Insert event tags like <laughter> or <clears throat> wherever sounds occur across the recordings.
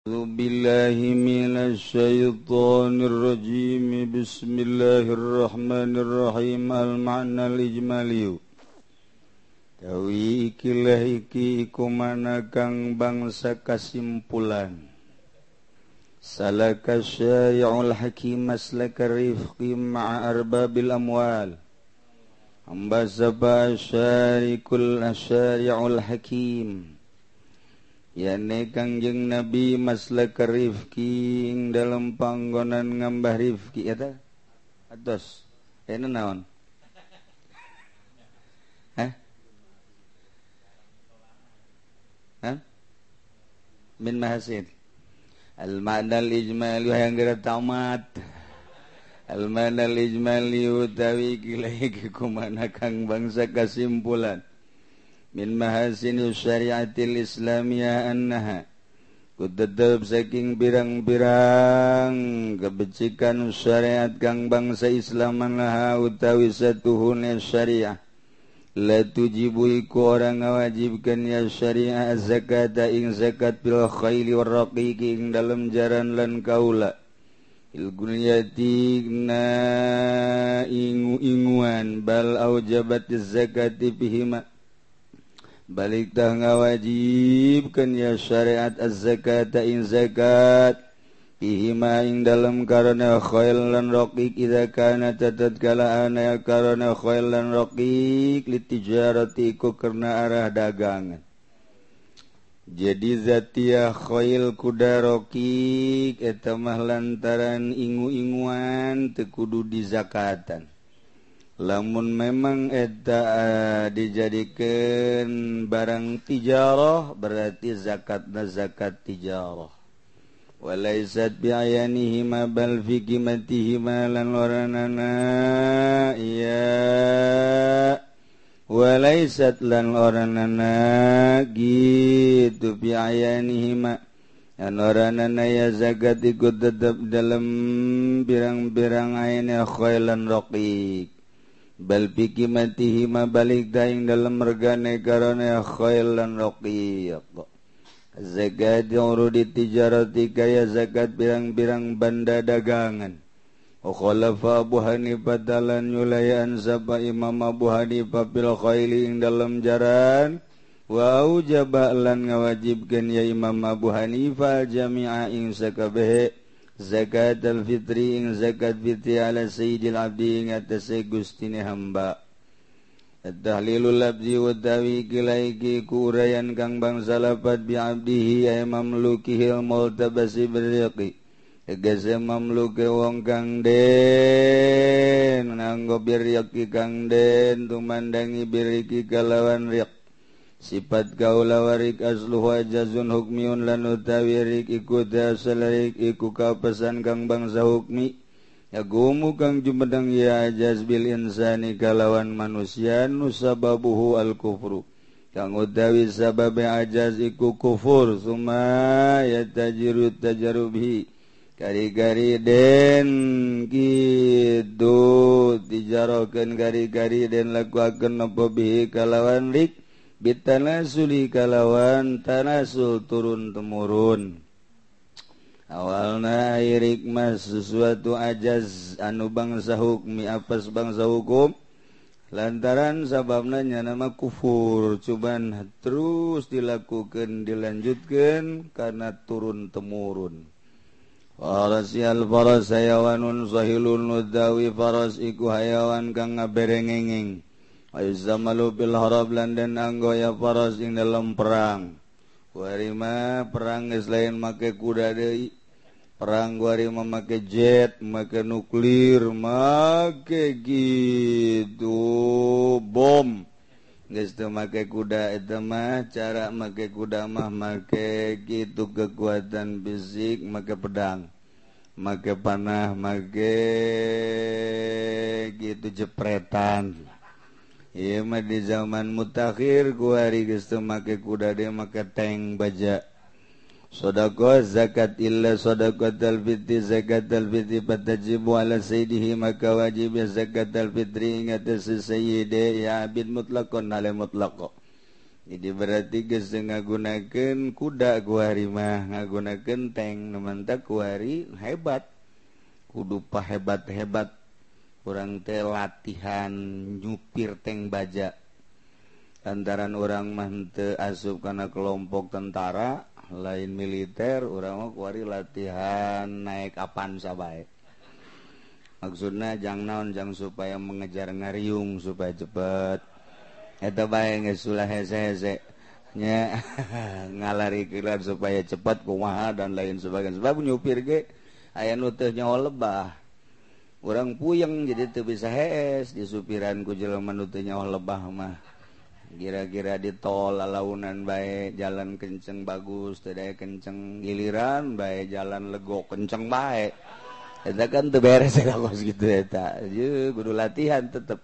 أعوذ بالله من الشيطان الرجيم بسم الله الرحمن الرحيم المعنى الإجمالي Tawi ikilah iki iku mana kang bangsa kasimpulan Salaka syai'ul hakim maslaka rifqi ma'a arbabil amwal Amba sabah syai'ul hakim yane Kangjeng Nabi maslak Rifki dalam panggonan ngambah Rifki eta atos. Eh, Ini naon? Hah? Hah? Min mahasid Al-ma'na al-ijmali yang gerat tamat. Al-ma'na al-ijmali utawi kilai kumana kang bangsa kesimpulan. min mahasin syariatil Islamiyah annaha kudedep saking birang-birang kebecikan syariat kang bangsa Islam laha utawi satuhun syariah la tujibu iku orang ngawajibkan ya syariah zakat ing zakat bil khayli war raqiqi ing dalam jaran lan kaula ilgun yatigna ingu inguan bal aujabatiz zakati fihima baliktah ngawajibkan ya syariat az zakat in zakat. Ihima ing dalam karena khail lan raqiq idza kana tatad kala ana karena khail lan raqiq litijarati ku karena arah dagangan. Jadi zatia khail kuda raqiq eta mah lantaran ingu-inguan teu kudu dizakatan lamun memang eta eh, dijadikan barang tijarah berarti zakat na zakat tijarah walaizat biayanihima bal fi qimatihima lan loranana iya. Walaizat lan oranana gitu biayanihima. Lan oranana ya zakat ikut tetap dalam birang-birang ayana khailan raqiq. bal bikimatihi ma balik daing dalam regane karana khailan raqiq zakat yang rudi tijarati kaya zakat birang-birang banda dagangan. Oh, khulafa Abu Hanifah dalan nyulayan sapa Imam Abu Hanifah bil khaili ing dalam jaran. Wa ujaba lan ngawajibkeun ya Imam Abu Hanifah jami'a ing sakabehe zakat al-fitri ing zakat fitri ala sayyidil abdi ing atase gustine hamba. Ad-dahlilul labdi wa dawi kilaiki kurayan kang bangsa lapat bi abdihi ay mamlukihi al-multabasi berriqi Tegese mamluke wong kang den Nanggo birriqi kang den Tumandangi birriki kalawan riq. sifat gaula warik asluha jazun hukmiun lan utawi rik iku dasarik iku kapesan kang bangsa hukmi. Yagumu kang jumedang ya jazbil insani kalawan manusia nusababuhu al kufru kang utawi sababe ajaz iku kufur suma ya tajiru tajarubi gari-gari den gitu tijarokeun gari-gari den lakuakeun apa bihi kalawan rik. bitana Suli kalawan tanasul turun temurun. Awalna Irik Mas sesuatu ajaz anu bangsa hukmi apes bangsa hukum. Lantaran sababnanya nama kufur. Cuban terus dilakukan dilanjutkan karena turun temurun. Farasial faras hayawanun sahilun nudawi faras iku hayawan kang ngaberengengeng. Ayuzamalu bil harab lan den anggoya paras ing dalam perang. Warima perang geus lain make kuda deui. Perang warima make jet, make nuklir, make gitu bom. Geus teu make kuda eta mah cara make kuda mah make gitu kekuatan fisik make pedang. Make panah, make gitu jepretan. Imah di zaman mutakhir kuari geus teu make kuda de make tank baja. Sodako zakat illa sodakot al-fitri zakat al-fitri patajibu ala sayyidihi maka wajib ya zakat al-fitri ingat si sayyidi ya abid mutlakon ala mutlako. Jadi berarti geus ngagunakeun kuda kuari mah ngagunakeun tank nemen tak kuari hebat. Kudu pahebat-hebat kurang te latihan nyupir teng baja. Antaran orang mante asup karena kelompok tentara lain militer orang kuari latihan naik kapan sabai maksudnya jang naon jang supaya mengejar ngariung supaya cepet. Eta bae geus sulah hese-hese. Nya <laughs> ngalari kilat supaya cepat kumaha dan lain sebagainya. Sebab nyupir ge aya nu teu nyawa lebah. orang puyeng jadi tuh bisa hees di jelema nu menutunya oh lebah mah. Kira-kira di tol launan baik jalan kenceng bagus tidak kenceng giliran baik jalan lego kenceng baik eta kan tuh beres kos gitu eta. Ya kudu latihan tetep.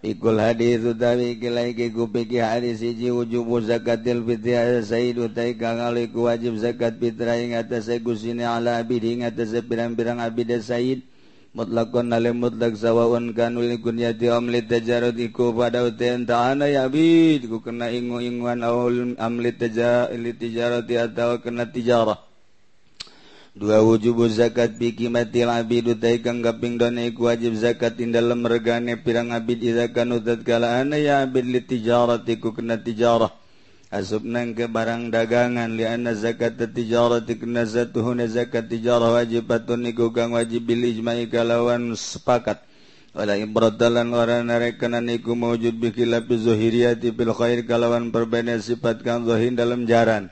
Ikul hadis utawi kilai kiku piki hadis siji wujubu zakatil fitri sayyidu utai kang ku wajib zakat fitrah ing atase gusine ala abid ing atase pirang-pirang abid sayyid. mutlaon na mutlag zawaun kanuligunnya tajarut iku pada utaana yabi ku kena ingu-inguan aulun amlit tajarut tijarati atau kena tijarah. Dua wujubu zakat piki mati abid utai kang kaping dona iku wajib zakat in dalam regane pirang abid. Izakan utat kala ana ya abid li tijarati iku kena tijarah. asubnan ke barang dagangan li anna zakat tijaratikunazatuhuna zakat tijarah wajibatun iku kang wajib bil ijma'i kalawan sepakat. Wala imradalan ora narekanan iku mawujud bi khilafi zahiriyati bil khair kalawan perbedaan sifat kang zahir dalam jaran.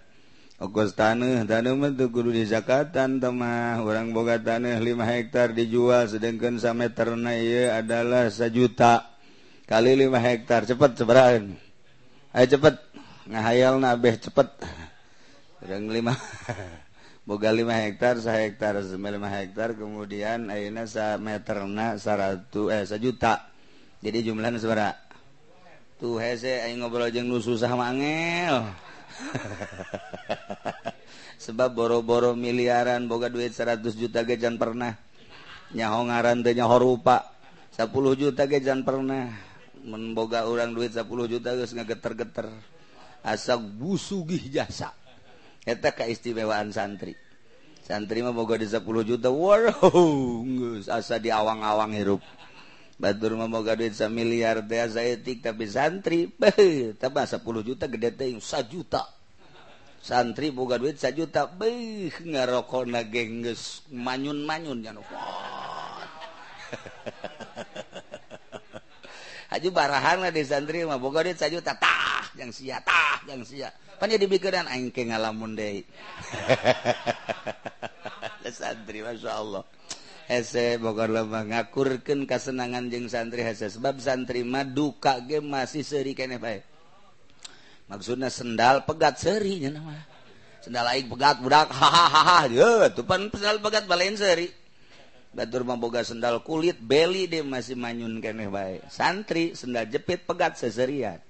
Ogos tanah, tanah mentu kudu di zakatan temah Orang boga tanah 5 hektar dijual sedangkan sama terna iya adalah sejuta Kali 5 hektar, cepat seberang Ayo cepat ngahayal nabeh cepet. Yang lima <laughs> boga lima hektar saya hektar lima hektar kemudian akhirnya sa meterna 100 eh sejuta jadi jumlahnya sebera tuh hese ayo ngobrol jeng nu susah mangel <laughs> sebab boro-boro miliaran boga duit 100 juta gejan pernah. Nyaho ngaran teh nyaho rupa. 10 juta gejan pernah. Memboga orang duit 10 juta geus ngegeter-geter asa busugih jasa. Eta keistimewaan santri. Santri mah boga di 10 juta. Wow asa di awang-awang hirup. Batur mah boga duit sa miliar teh asa etik tapi santri beh tambah 10 juta gede teh 1 juta santri boga duit 1 juta beh ngarokona gengges manyun-manyun jan <laughs> Haju barahan lah di santri mah boga duit 1 juta tah yang sia tah yang sia. Pan dibikiran aing ke ngalamun deui. <laughs> Santri Masya Allah. Hese Bogor lemah ngakurkan kasenangan jeng santri hese. Sebab santri mah duka ge masih seri kene bae. Maksudnya sendal pegat seri nama. Sendal aing pegat budak <laughs> hahaha. Tuh pan sendal pegat balain seri Batur mamboga sendal kulit, beli deh masih manyun keneh baik. Santri, sendal jepit, pegat seserian.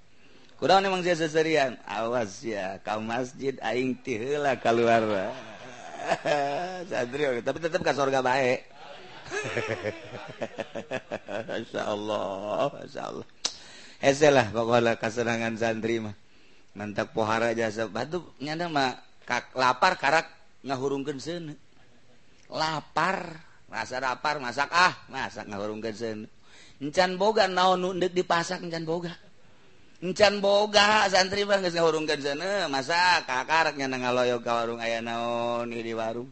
kurang emang saya seserian awas ya kau masjid aing tihela keluar <laughs> sadrio tapi tetap ke surga baik <laughs> Masya Allah Masya Allah. Hese lah pokoknya kesenangan santri mah. Mantak pohara jasa. Batu nyana mah kak, Lapar karak ngahurungkan sana Lapar Rasa lapar masak ah Masak ngahurungkan sana Encan boga naon nundek dipasak encan boga. encan boga santri bang geus ngahurungkeun sana. Masa kakarnya nang ngaloyo ka warung aya naon di warung?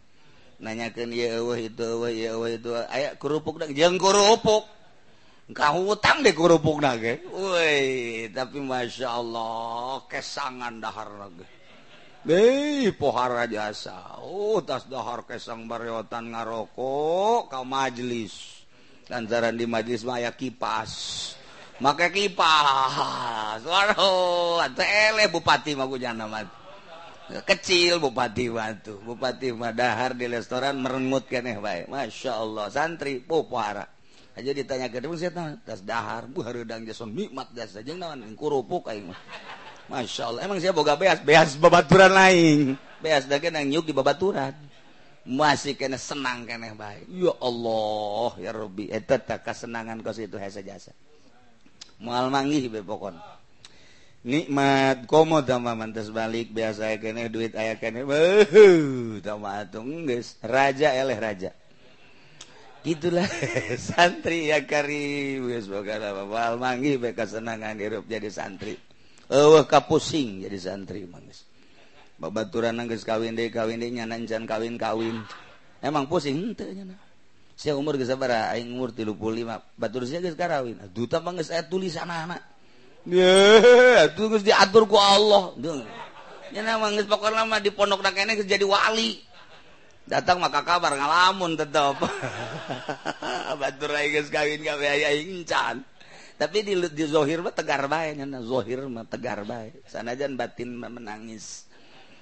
Nanyakeun ieu eueuh itu eueuh ieu eueuh itu. Aya kerupuk dah jeung kerupuk. Kau hutang deh kerupukna ge. Woi tapi masya Allah kesangan dahar ge. Dei pohara jasa oh tas dahar kesang bariotan ngarokok ka majlis. Lantaran di majlis mah aya kipas. make kipas waduh tele bupati magunya nama kecil bupati watu bupati madahar di restoran merengut keneh baik masya Allah santri popara aja ditanya ke dia tas dahar. Bu harudang jason nikmat jasa. Jeung naon? Kurupuk aing mah. Masya Allah emang saya boga beas? Beas babaturan lain beas dah kena nyuk di babaturan. Masih kena senang keneh baik ya Allah ya Robi eta eh, tak kesenangan kau situ hesa jasa. mual manggih be pokon. Nikmat komo sama mantas balik biasa kene duit aya kene. Beuh atung geus. Raja eleh raja. Itulah <laughs> santri ya kari geus bagara mual manggih be kasenangan hirup jadi santri. Eueuh kapusing jadi santri mangis babaturan geus kawin deui kawin deui nyanan kawin kawin emang pusing henteu nyana saya umur geus sabar aing umur 35 batur sia geus karawin duta mah geus aya tulisanna atuh geus diatur ku Allah. Deung nya mah geus pokona mah di pondok kene geus jadi wali. Datang maka kabar ngalamun tetep. <laughs> Batur aing geus kawin gawe aya incan. Tapi di, di zohir mah tegar bae nya zohir mah tegar bae. Sanajan batin mah menangis.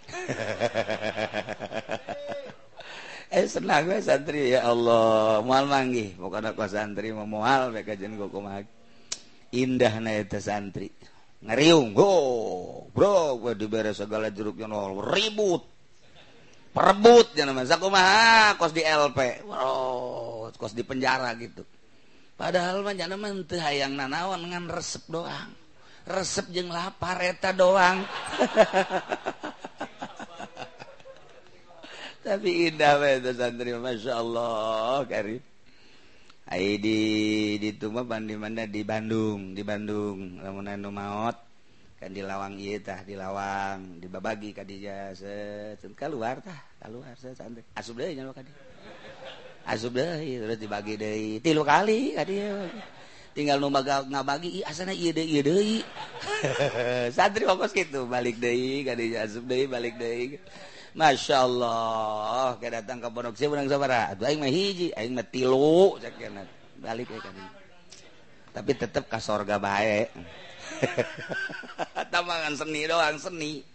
<laughs> eh senang gue santri. Ya Allah mual manggih. Pokoknya ku santri mau mual mereka jen gue kumah indah na itu santri. Ngeriung go bro gue diberes segala jeruk yang nol. Ribut. Perebut jangan mas aku mah kos di LP bro kos di penjara gitu. Padahal mah jangan menteh hayang nanawan dengan resep doang. Resep jeng lapar eta doang. <laughs> tapi indah itu santri. Masya Allah Karim di dituma Bandi mana di Bandung di Bandung. Lamunan maut kan di lawang iya tah di lawang. Dibabagi kadija set keluar tah keluar set santri. Asup deui nya kadi asup deui terus dibagi deui. Tilu kali kadieu tinggal nu ngabagi i asana ieu deui ieu deui. <laughs> Santri fokus kitu. Balik deui kadija asup deui balik deui. Masya Allah ke datang ke pondok saya menang sabara aduh aing mah hiji aing mah tilu sakena balik we kan. Tapi tetap ke sorga bae. <laughs> Tamangan seni doang seni.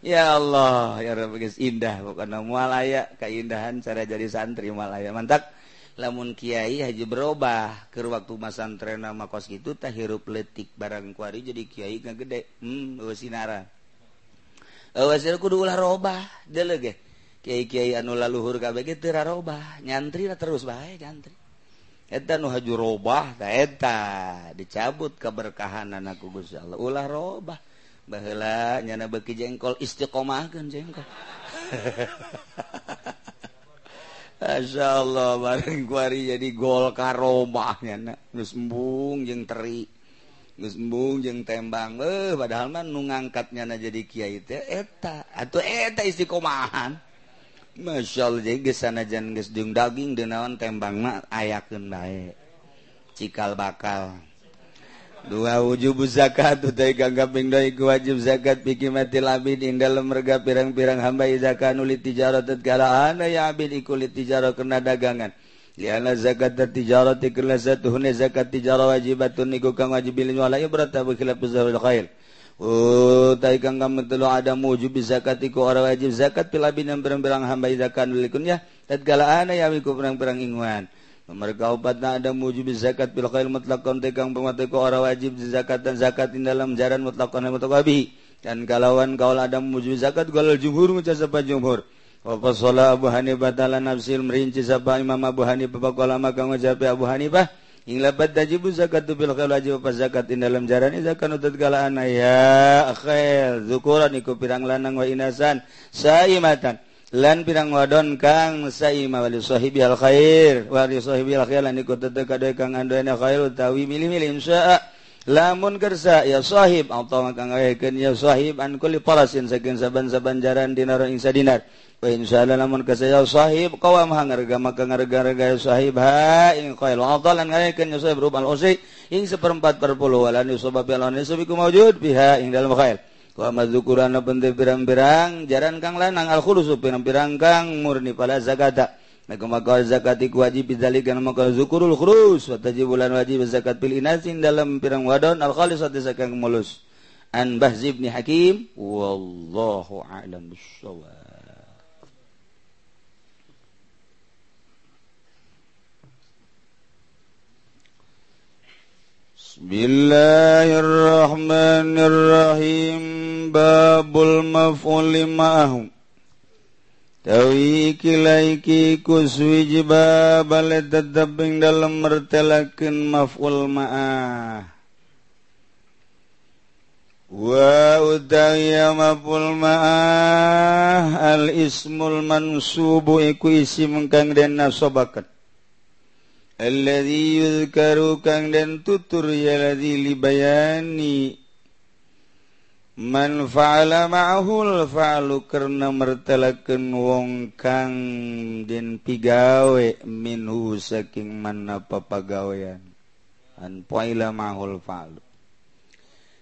Ya Allah ya Rabbi guys indah bukan mualaya keindahan cara jadi santri malaya mantap lamun Kiai Haji berubah ke waktu masantren nama kos gitu tak hirup letik barang kuari jadi Kiai nggak gede. Hmm sinara Eh, laluhur nyantri terus baikjuta dicabut keberkahanan aku Gusya Allah. Ulah robah. Bahlah nyana beki jengkol istiqomah kan jengkol. <laughs> Asya Allah bareng kuari jadi gol karomah nyana. Nusembung jeng teri. Gembung jeung tembang eh padahal mah nu ngangkatnya na jadi teh eta atau eta isi komahan Masya sanajan gesjung daging denawan tembang mah ayaken baik cikal bakal. Dua wujub zakat utai ganggaping doi wajib zakat piki mati labid ing dalam merga pirang-pirang hamba izakan ulit tijarah tetkala ana ya abid ikulit tijarah kena dagangan. Liana zakat tijarati kerana satu hune zakat tijara wajibatun niku kang wajib bilin wala ibrata bi khilaf zahiril khair. Oh, tai kang kamu telu ada mujub zakat iku ora wajib zakat pilabin yang berang-berang hamba zakat likun ya. Tatkala ana ya wiku perang-perang inguan. Mereka obat ada mujub zakat bil khair mutlaqan te kang pemate ko ora wajib zakat dan zakat in dalam jaran mutlaqan mutaqabi. Dan kalauan kaul ada mujub zakat galal jumhur ngucap jumhur. Wafasola Abu Hanifah ta'ala nafsil merinci sapa Imam Abu Hanifah Pakolama kang ucapi Abu Hanifah Ing labat tajibu zakat tu bil khail wajib Apa zakat? In dalam jaran zakat utut kala galaan ya khail zukuran iku pirang lanang wa inasan saimatan. Lan pirang wadon kang saima wali sahibi al khair. Wali sahibi al khair lan iku tetek kang andoena khair utawi milih-milih insya'a lamun gersa ya sahib atau ya sahib an kulli parasin saking saban-saban jaran dinar ing sadinar. Wa insyaallah lamun kasaya sahib Shahib qawam hangarga maka ngarga-rga ya sahib ha ing qail wa an ngayakeun ya sahib rubal usi ing seperempat perpuluh walan yusabab lan yusabiku mawjud biha ing dalam khail wa madzukurana penting pirang-pirang jaran kang lanang al khulusu pirang-pirang kang murni pada zakata. Maka makan zakat itu wajib zukurul khurus wajib bulan wajib zakat pil inasin dalam pirang wadon al khalis zakat sakang mulus. An bahz ibn hakim wallahu a'lam bissawab. Bismillahirrahmanirrahim. Babul maf'ul lima'ahum Tawi kilai ki kuswiji bale teteping dalam mertelakin maf'ul ma'ah. Wa utawiya maf'ul ma'ah Al ismul mansubu iku mengkang dan den nasobakat. Alladhi yudhkaru kang den tutur ya libayani manfaala mahul falu karena mertelaken wong kang den pigawe minhu saking mana papagawean. An poila mahul falu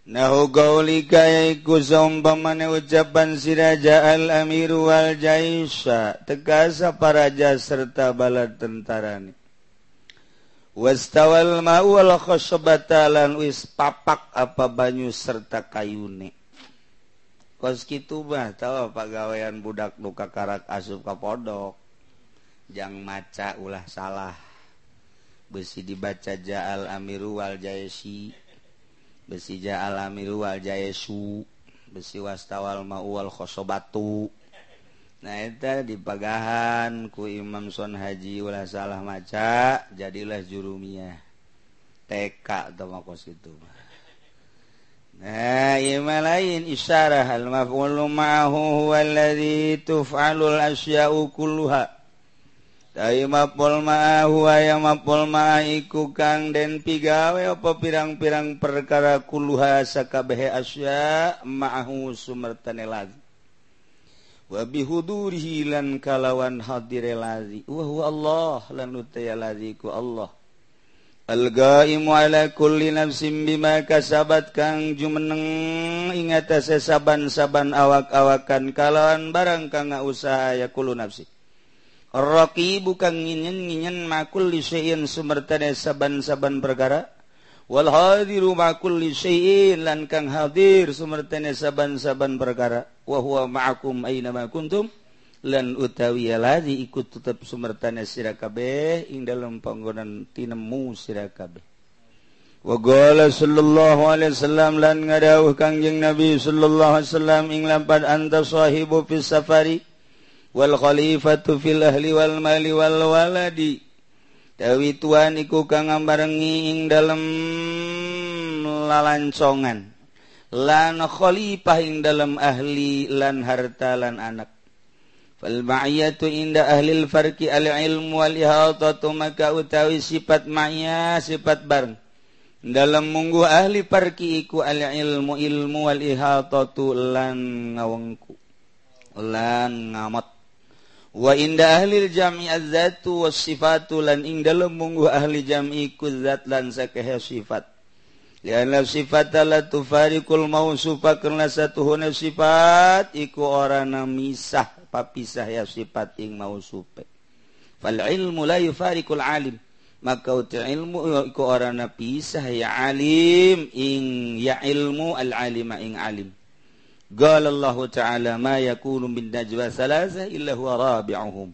Nahulikaaiku sompamane ucapan siraja al-amir wal jaisa tegasa paraja serta bala tentarani wastawal mawal khosobatalan wis papak apa banyu serta kayune koskitubah tahu pegawaian budak luka karak asup kapodok jangan maca ulah salah. Besi dibaca jaal amiru wal jayesi besi jaal amiru wal jayesu. Besi wastawal ma'uwal khosobatu. Nah itu dipagahan ku imam son haji ulah salah maca jadilah jurumiyah TK atau makos itu mah. Nah, ima lain isyarah al maf'ulu ma'ahu huwa alladhi tuf'alul asya'u kulluha. Tai maf'ul ma'ahu ya maf'ul ma'aiku kang den pigawe apa pirang-pirang perkara kulluha sakabehe asya ma'ahu sumertane lazi. Wa bihudurihi lan kalawan hadire lazi. Wa huwa Allah lan utaya lazi ku Allah. Algaala kulli nafsim bima kasabat kang jumeneng ingat saban-saban awak-awakan kalawan barang kang usaha yakulu nafsi. Rocky bukan nginyen nginyen makul lisein sumertane saban-saban perkara. Wal hadiru makul lisein lan kang hadir sumertane saban-saban perkara. Wahuwa ma'akum aina ma kuntum. lan utawi lazi ikut tetap sumertana sirakabeh ing dalam panggonan tinemu sirakabe Wagala sallallahu alaihi wasallam lan ngadawuh Kangjeng Nabi sallallahu alaihi wasallam ing lampad anta sahibu fis safari wal khalifatu fil ahli wal mali wal waladi. Dawi tuan iku kang ngambarengi ing dalem lalancongan. Lan khalifah ing dalem ahli lan harta lan anak. Falma'iyatu inda ahli al-farqi al-ilmu wal-ihatatu maka utawi sifat ma'iyya sifat bareng. Dalam munggu ahli farqi iku al-ilmu ilmu wal-ihatatu lan ngawengku. Lan ngamat. Wa inda ahli al-jam'i az-zatu was-sifatu lan ing dalam munggu ahli jam'i iku zat lan sakah sifat. Lianna sifat la tufariqul mausufa karena huna sifat iku orana misah papisah ya sifat ing mausupe fal ilmu la yufariqul alim. Maka uti ilmu iku orana pisah ya alim ing ya ilmu al alima ing alim. Allahu ta'ala ma yakunu min najwa salasa illa huwa rabi'uhum.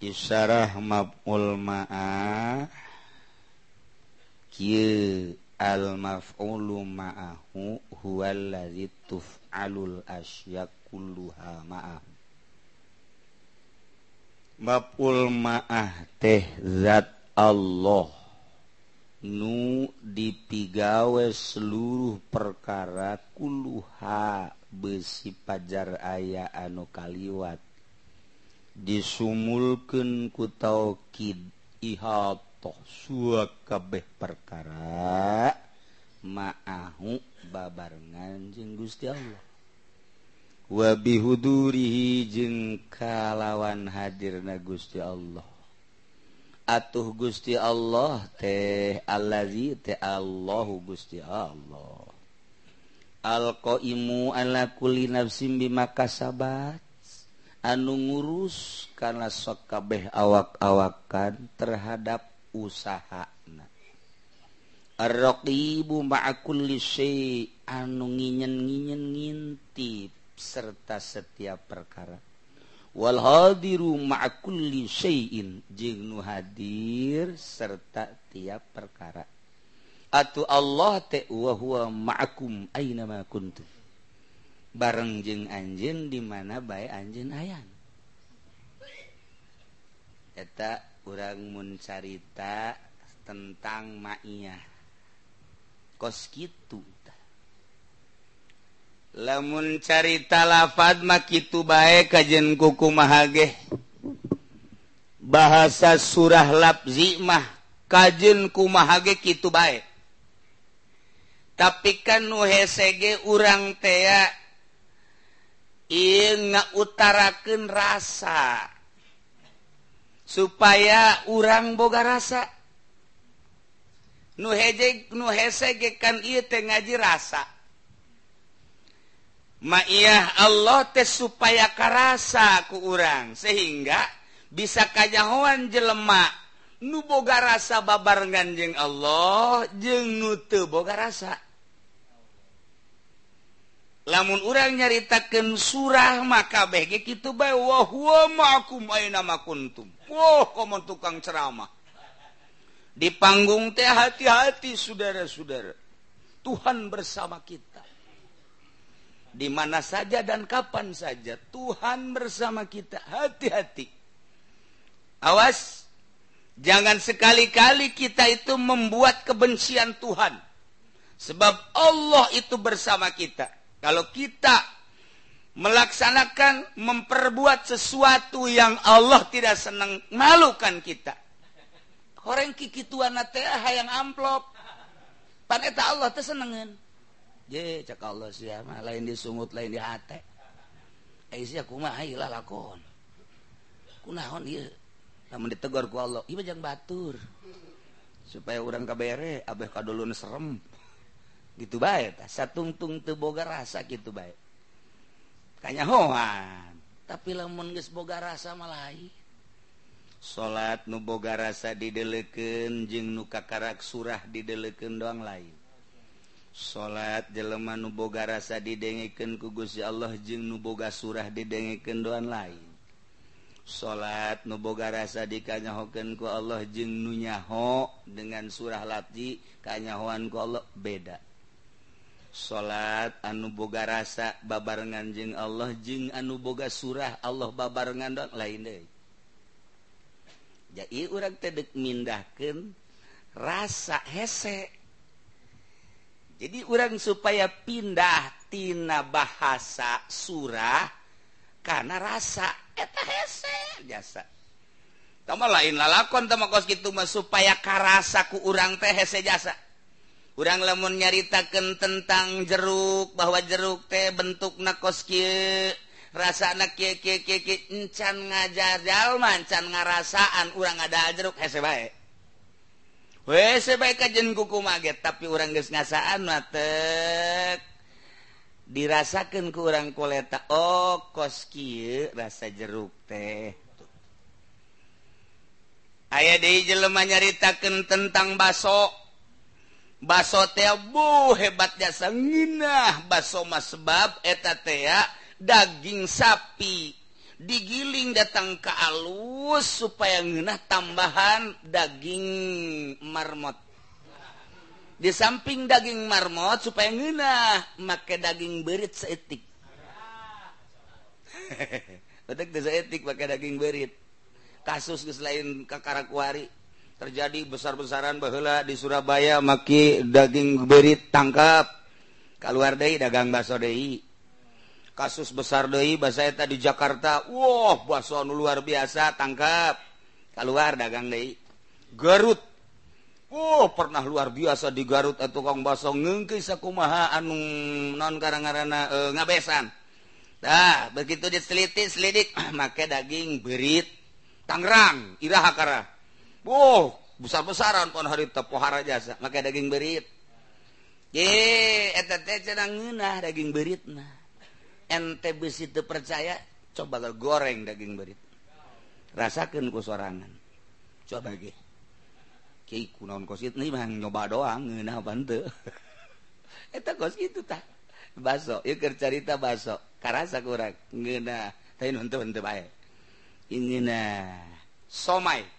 isyarah maf'ul ma'a kieu al maf'ulu ma'ahu huwal ladzi tuf'alul asya kulluha ma'a maf'ul ma'ah teh zat Allah. Nu dipigawe seluruh perkara kulluha besi pajar aya anu kaliwat. disumulken ku taukid ihatoh suakabeh perkara ma'ahu babarengan jeung Gusti Allah. Wa bihudurihi jeung kalawan hadirna Gusti Allah. Atuh Gusti Allah teh allazi teh Allahu Gusti Allah. Alqaimu ala kulli nafsin bima kasabat. anu ngurus karena sokabeh awak-awakan terhadap usaha Ar-raqibu ma'akulli syai' anu nginyen-nginyen ngintip serta setiap perkara. Wal hadiru ma'akulli syai'in jeung nu hadir serta tiap perkara. Atu Allah te wa huwa ma'akum aina ma kuntum. Bareng jeung anjeun di mana bae anjeun ayayan eta urang muncarita tentang maiah. Koskitu lamun carita lafad makitu baik kajen kuku mahage bahasa surah labzi mah kajen kumahage kitu baik tapi kan nu hesege urang tea Inga utarakan rasa. Supaya urang boga rasa. Nuheje nu kan ngaji rasa. Maiyah Allah teh supaya karasa ku urang sehingga bisa kanyahoan jelemak nuboga rasa babar ganjeng Allah jeng nute boga rasa. Lamun urang nyaritakan surah maka gitu tukang ceramah. Di panggung teh hati-hati saudara-saudara. Tuhan bersama kita. Di mana saja dan kapan saja Tuhan bersama kita. Hati-hati. Awas jangan sekali-kali kita itu membuat kebencian Tuhan. Sebab Allah itu bersama kita Kalau kita melaksanakan memperbuat sesuatu yang Allah tidak senang, malukan kita. Orang kikituan teh yang amplop. Pan eta Allah teh senengeun. Ye, cak Allah sia mah lain disungut lain di hate. Ai sia kumaha ilah lakon. Kunaon ieu? Lamun ditegur ku Allah, ieu jang batur. Supaya urang kabere abeh kadulun serem. gitu baik satungtung teboga rasa gitu baik kayaknya hoan. Tapi lamun geus boga rasa malah salat nuboga rasa dideleken jeung nu kakarak surah dideleken doang lain. Salat jelema nuboga rasa didengeken ku Gusti Allah jeung nuboga surah didengeken doan lain. Salat nuboga rasa dikanyahoken ku Allah jeung nunyaho dengan surah lati kanyahoan ku Allah beda. salat anu boga rasa babarengan jeung Allah jeung anu boga surah Allah babarengan dong lain jadi orang tedek mindahkan rasa hesek jadi orang supaya pindahtina bahasa surah karena rasa eta hese jasa sama lain lalakon sama kos gitu supaya karasaku urang teh hese jasa kurang lamun nyaritakan tentang jeruk bahwa jeruk teh bentuk nakoski rasa anak encan ngajarjal mancan ngarasaan urang ada jeruk hese baik hese bae kajen kuku maget tapi orang geus ngasaan matek dirasakan ku urang koleta oh koski rasa jeruk teh. Ayah deh jelema nyaritakan tentang basok basobu hebatnya baso mas sebab etatea daging sapi. Digiling datang ke alus supaya ngenah tambahan daging marmot. Di samping daging marmot supaya ngenah make daging berit seetik betik seetik pakai daging berit. Kasus lain kakarakuari terjadi besar-besaran bahula di Surabaya maki daging berit tangkap. Keluar dari dagang baso deui. Kasus besar Doi bahasa di Jakarta Wow baso luar biasa tangkap. Keluar dagang De Garut. Oh pernah luar biasa di Garut atau tukang baso ngengkisakumaha anu non karena e, ngabesan. Nah begitu diteliti selidik <clears throat> make daging berit Tangerang Irahakara Wow, besar-besaran pon hari tepohara jasa, maka daging berit. Ye, eta teh cenah ngeunah daging beritna. Ente besi teu percaya, coba lo goreng daging berit. Rasakeun ku sorangan. Coba ge. Kiai kunaon kosit nih mah nyoba doang ngeunah bantu. <laughs> eta kos kitu tah. Baso, ieu keur carita baso. Karasa kurang ngeunah, tapi nonton henteu bae. Ingeunah somai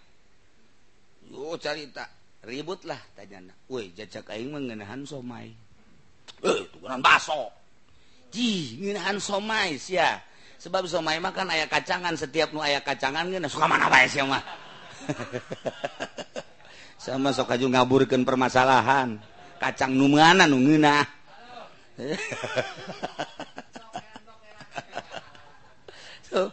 Uh, carita. Ribut lah tanya woi jajak aing mengenahan somai. Eh tukeran baso. Ji ngenahan somai sia. Sebab somai makan ayah kacangan. Setiap nu ayah kacangan ngeunah suka mana bae sia mah. <laughs> Sama sok aju ngaburkeun permasalahan. Kacang nu mana nu ngeunah? <laughs> So,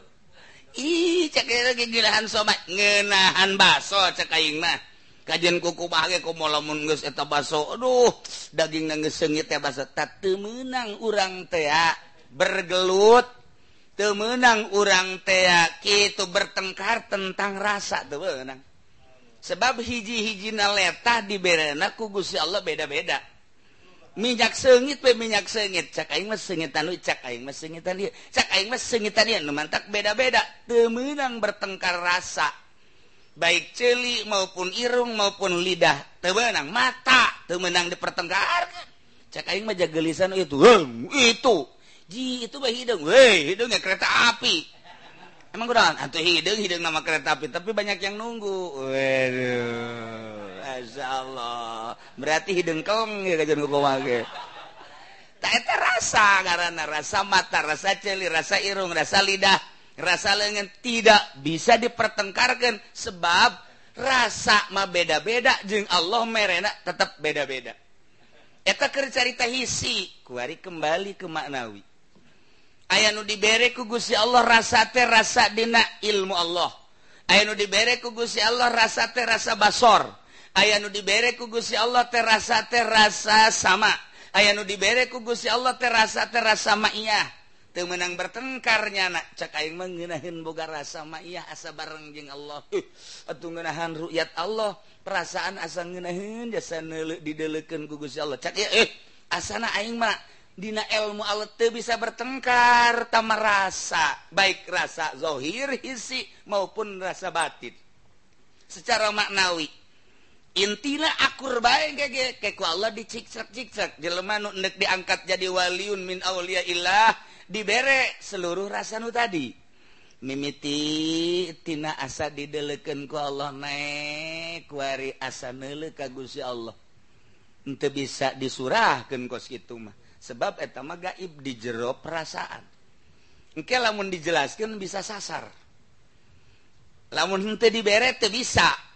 Ih lagigirahan sobat. Ngenahan baso cekaing mah. Kajian kuku bahagia ku mau lamun geus eta baso aduh daging na sengit teh baso tak teu meunang urang teh bergelut. Teu meunang urang teh kitu bertengkar tentang rasa teu meunang sebab hiji-hiji letah diberena ku Gusti Allah beda-beda. minyak sengit pe minyak sengit cak aing mah sengitan lu cak aing mah sengitan dia cak aing mah sengitan dia mantak beda-beda. Temenang bertengkar rasa. Baik celi maupun irung maupun lidah. Temenang mata temenang di pertengkar cak aing mah jagelisan eh, itu Hem, itu. Ji itu bah hidung. Weh hidungnya kereta api. Emang kurang? Atau hidung hidung nama kereta api. Tapi banyak yang nunggu. Waduh. Masya Allah berarti hidungkong tak rasa karena rasa mata rasa celi rasa irung rasa lidah rasa lengan tidak bisa dipertengkarkan sebab rasa mah beda-beda jeng Allah merena tetap beda-beda. Eta keur carita hisi kuari kembali ke maknawi. Aya nu dibere ku Gusti Allah rasa teh rasa dina ilmu Allah. Aya nu dibere ku Gusti Allah rasa teh rasa basor. aya nu dibere ku Gusti Allah terasa terasa sama. Aya nu dibere ku Gusti Allah terasa terasa maiyah. Tem menang bertengkarnya anak cakain mengenahin boga rasa maiyah asa bareng jeng Allah. Atau ngenahan rukyat Allah. Perasaan asa ngenahin jasa neluk dideleken ku Allah. Cak ya eh asana aing mah dina ilmu Allah teu bisa bertengkar tamar rasa baik rasa zohir hisi maupun rasa batin. Secara maknawi intina akur baik ke Allah diciksak-ciksak jelema nek diangkat jadi waliun min Aulia Ilah seluruh seluruh rasanu tadi. Mimiti tina asa dideleken ku Allah naik kuari asa neule ka Gusti Allah. Ente bisa disurahkan kos gitu mah sebab eta mah gaib di jero perasaan. Engke lamun dijelaskan bisa sasar. Lamun ente dibere teu bisa.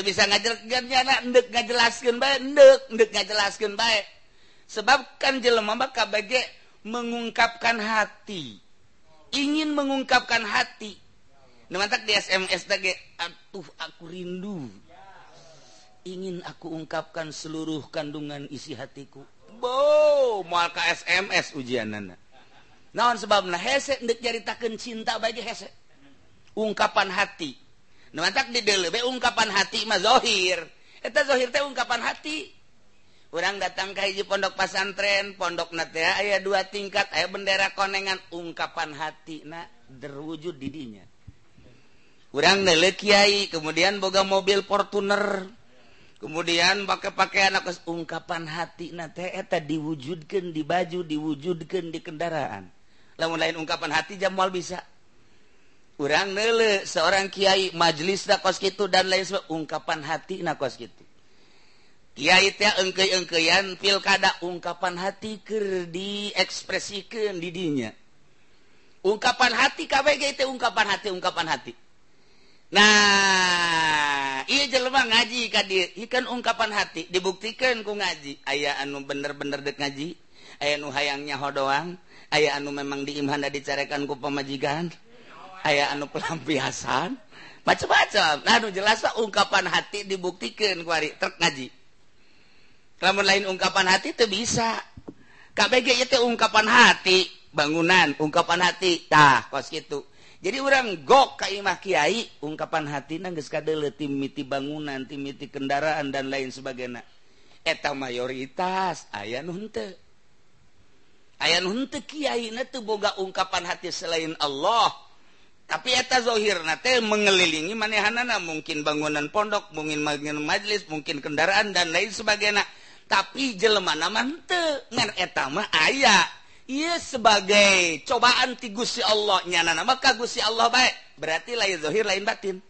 bisa ngajarndek ngajelaskan bae ngajelaskan baik sebabkan mah KBG mengungkapkan hati. Ingin mengungkapkan hati. Mantap di SMS tadi atuh aku rindu. Ingin aku ungkapkan seluruh kandungan isi hatiku. Bo mual ka SMS ujian nana naon sebablah hese ndek jaritakeun cinta bagi hese. Ungkapan hati. nuantak di delebe ungkapan hati mah zohir. Eta zohir teh ungkapan hati. Orang datang ke hiji pondok pasantren pondok nate aya dua tingkat aya bendera konengan ungkapan hati na terwujud didinya orang nele kiai kemudian boga mobil fortuner kemudian pakai-pakai anak ungkapan hati na teh eta diwujudkan di baju diwujudkan di kendaraan. Lamun lain ungkapan hati jamal bisa. kurang nele seorang Kyai majelis nakos gitu dan lain sebab ungkapan hati nakos gitu Kyai teh engke-engkean pilkada ungkapan hati ker diekspresikan didinya ungkapan hati KBG itu ungkapan hati ungkapan hati. Nah iya jelema ngaji kadir ikan ungkapan hati dibuktikan ku ngaji. Ayah anu bener-bener dek ngaji ayah anu hayangnya hodoang ayah anu memang diimhana dicarekan ku pemajikan aya anu pelampiasan. Macam-macam nah, jelaslah ungkapan hati dibuktikan kuari truk ngaji. Lamun lain ungkapan hati itu bisa. KBG itu ungkapan hati bangunan ungkapan hati. Tah kos gitu jadi orang gok kaimah Kiai ungkapan hati nangis kadele timiti bangunan timiti kendaraan dan lain sebagainya. Eta mayoritas ayah nunte ayah nunte Kiai itu boga ungkapan hati selain Allah. tapi eta Zohir mengelilingi manehanana. Mungkin bangunan pondok mungkin bagian majelis mungkin kendaraan dan lain sebagainya. Tapi jelemana mante ngan etama ayah ia sebagai cobaan ti Gusti Allah. Nyana nama ka Gusti Allah baik berarti lain Zohir lain batin.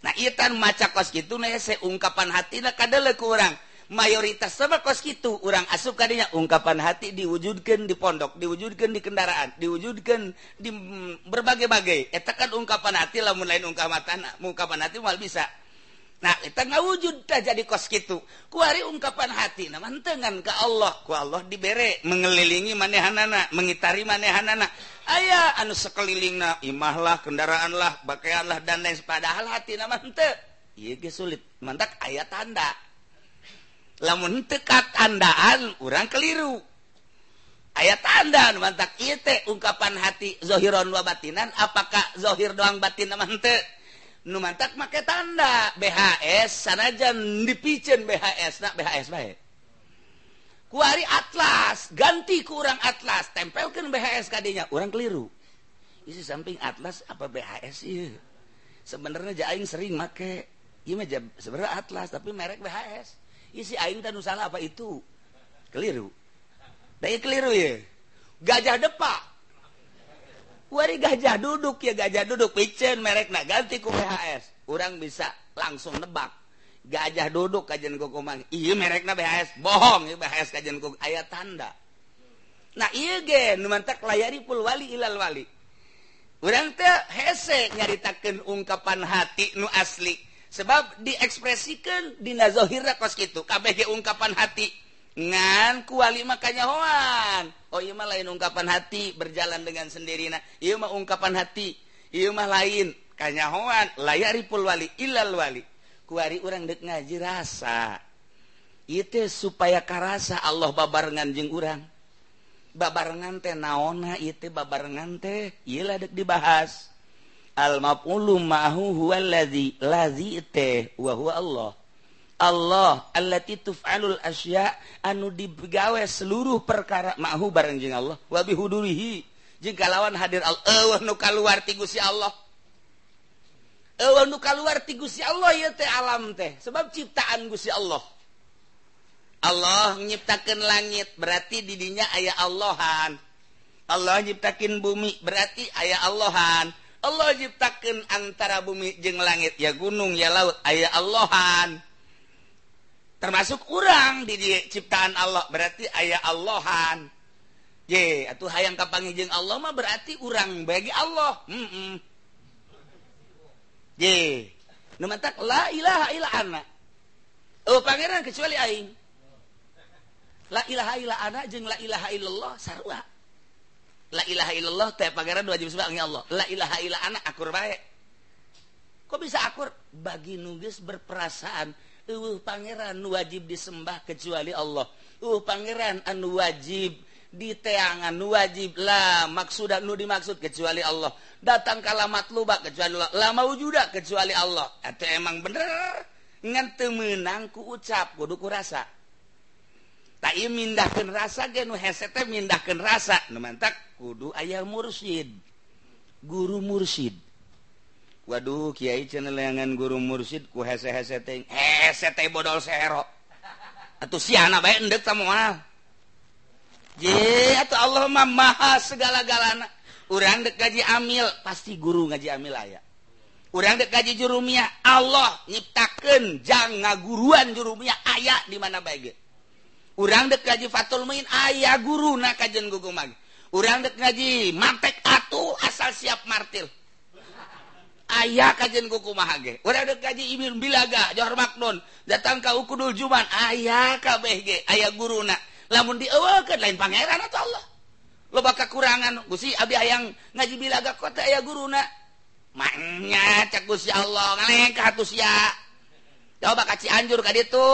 Nah iya tan maca kos gitu nah saya ungkapan hati nah kadele kurang mayoritas sama kos gitu orang asukanya ungkapan hati diwujudkan di pondok diwujudkan di kendaraan diwujudkan di berbagai-bagai. Etakan ungkapan hati lamun lain ungkapan ungkapan hati mal bisa. Nah kita nggak wujud dah jadi kos gitu kuari ungkapan hati nah mantengan ke Allah. Ku Allah dibere mengelilingi manehanana mengitari manehanana. Ayah anu sekelilingna imahlah kendaraanlah pakaianlah dan lain padahal hati nama mante. Iya sulit. Mantak ayat tanda. lamun tekat tandaan orang keliru. Ayat tandaan mantak ite ungkapan hati zohiron wa batinan apakah zohir doang batin nama hente nu mantak make tanda BHS sanajan dipicen BHS nak BHS baik kuari atlas ganti ku orang atlas tempelkan BHS kadinya orang keliru. Isi samping atlas apa BHS iya sebenarnya jaing sering make. Iya sebenarnya atlas tapi merek BHS isi aing dan salah apa itu? Keliru. Dari keliru ya gajah depa. Wari gajah duduk ya gajah duduk. Picen merek nak ganti ku BHS orang bisa langsung nebak. Gajah duduk kajian ku kumang iya merek na BHS bohong ya BHS kajian ku. Ayat tanda. Nah iya ge numantak layari pul wali ilal wali. Orang teh hese nyaritakan ungkapan hati nu asli. sebab diekspresikan Dinazohirra kos gitu KBG ungkapan hati. Ngan kuali makanya hoan Oh iya mah lain ungkapan hati berjalan dengan sendiri nah iya mah ungkapan hati iya mah lain. Kanya hoan layaripul wali ilal wali. Kuari orang dek ngaji rasa. Itu supaya karasa Allah babarengan jeng urang. Babarengan teh naona itu babarengan teh iyalah dek dibahas. Al maf'ulu ma'hu huwa allazi lazi teh wa huwa Allah. Allah Allah titufalul asya anu digawe seluruh perkara mahu bareng jeng Allah. Wabi hudurihi jika lawan hadir Allah. Nu keluar ti Gusti Allah. Allah nu keluar ti Gusti Allah ya teh alam teh. Sebab ciptaan Gusti Allah. Allah nyiptakan langit berarti didinya ayah Allahan. Allah nyiptakan bumi berarti ayah Allahan Allah ciptakan antara bumi jeng langit ya gunung ya laut. Ayah Allahan. Termasuk kurang di ciptaan Allah berarti ayah Allahan. Ye atuh hayang kapangi jeng Allah mah berarti urang bagi Allah. Mm -mm. ye nemantak la ilaha illa ana oh pangeran kecuali aing. La ilaha illa ana jeng la ilaha illallah sarua. La ilaha illallah teh pangeran wajib sebab Allah. La ilaha illa ana akur bae. Kok bisa akur? Bagi nugis berperasaan Pangeran wajib disembah kecuali Allah. Uh Pangeran anu wajib diteangan wajiblah maksud Nu dimaksud kecuali Allah. Datang kalamat lubak kecuali lama wujuddah kecuali Allah. Atau emang bener? Ngan menangku ucap kuduku rasa. tak mindahkan rasa genu hesete mindahkan rasa. Mantap kudu ayah mursyid guru mursyid waduh Kyai channellangan guru mursyid ku hese hese hese teh bodol sero atau si anak baik endek sama mahal je atau Allah mah maha segala galana urang dek gaji amil pasti guru ngaji amil ayah urang dek gaji jurumiah Allah nyiptakan jangan guruan jurumiah ayah di mana baik urang dek ngaji Fatul main ayah guru na kajen gugumag urang dek ngaji mantek atuh asal siap martil ayah kajen kuku ge. Urang dek ngaji ibn bilaga johor maknun datang ka ukudul juman ayah kabeh ge ayah guru na lamun dieueukeun lain pangeran atau Allah. Loba kekurangan gusi abi hayang ngaji bilaga kota ayah guru na mangnya cek gusi Allah ngalengkah atuh sia? Coba kaci anjur ka ditu.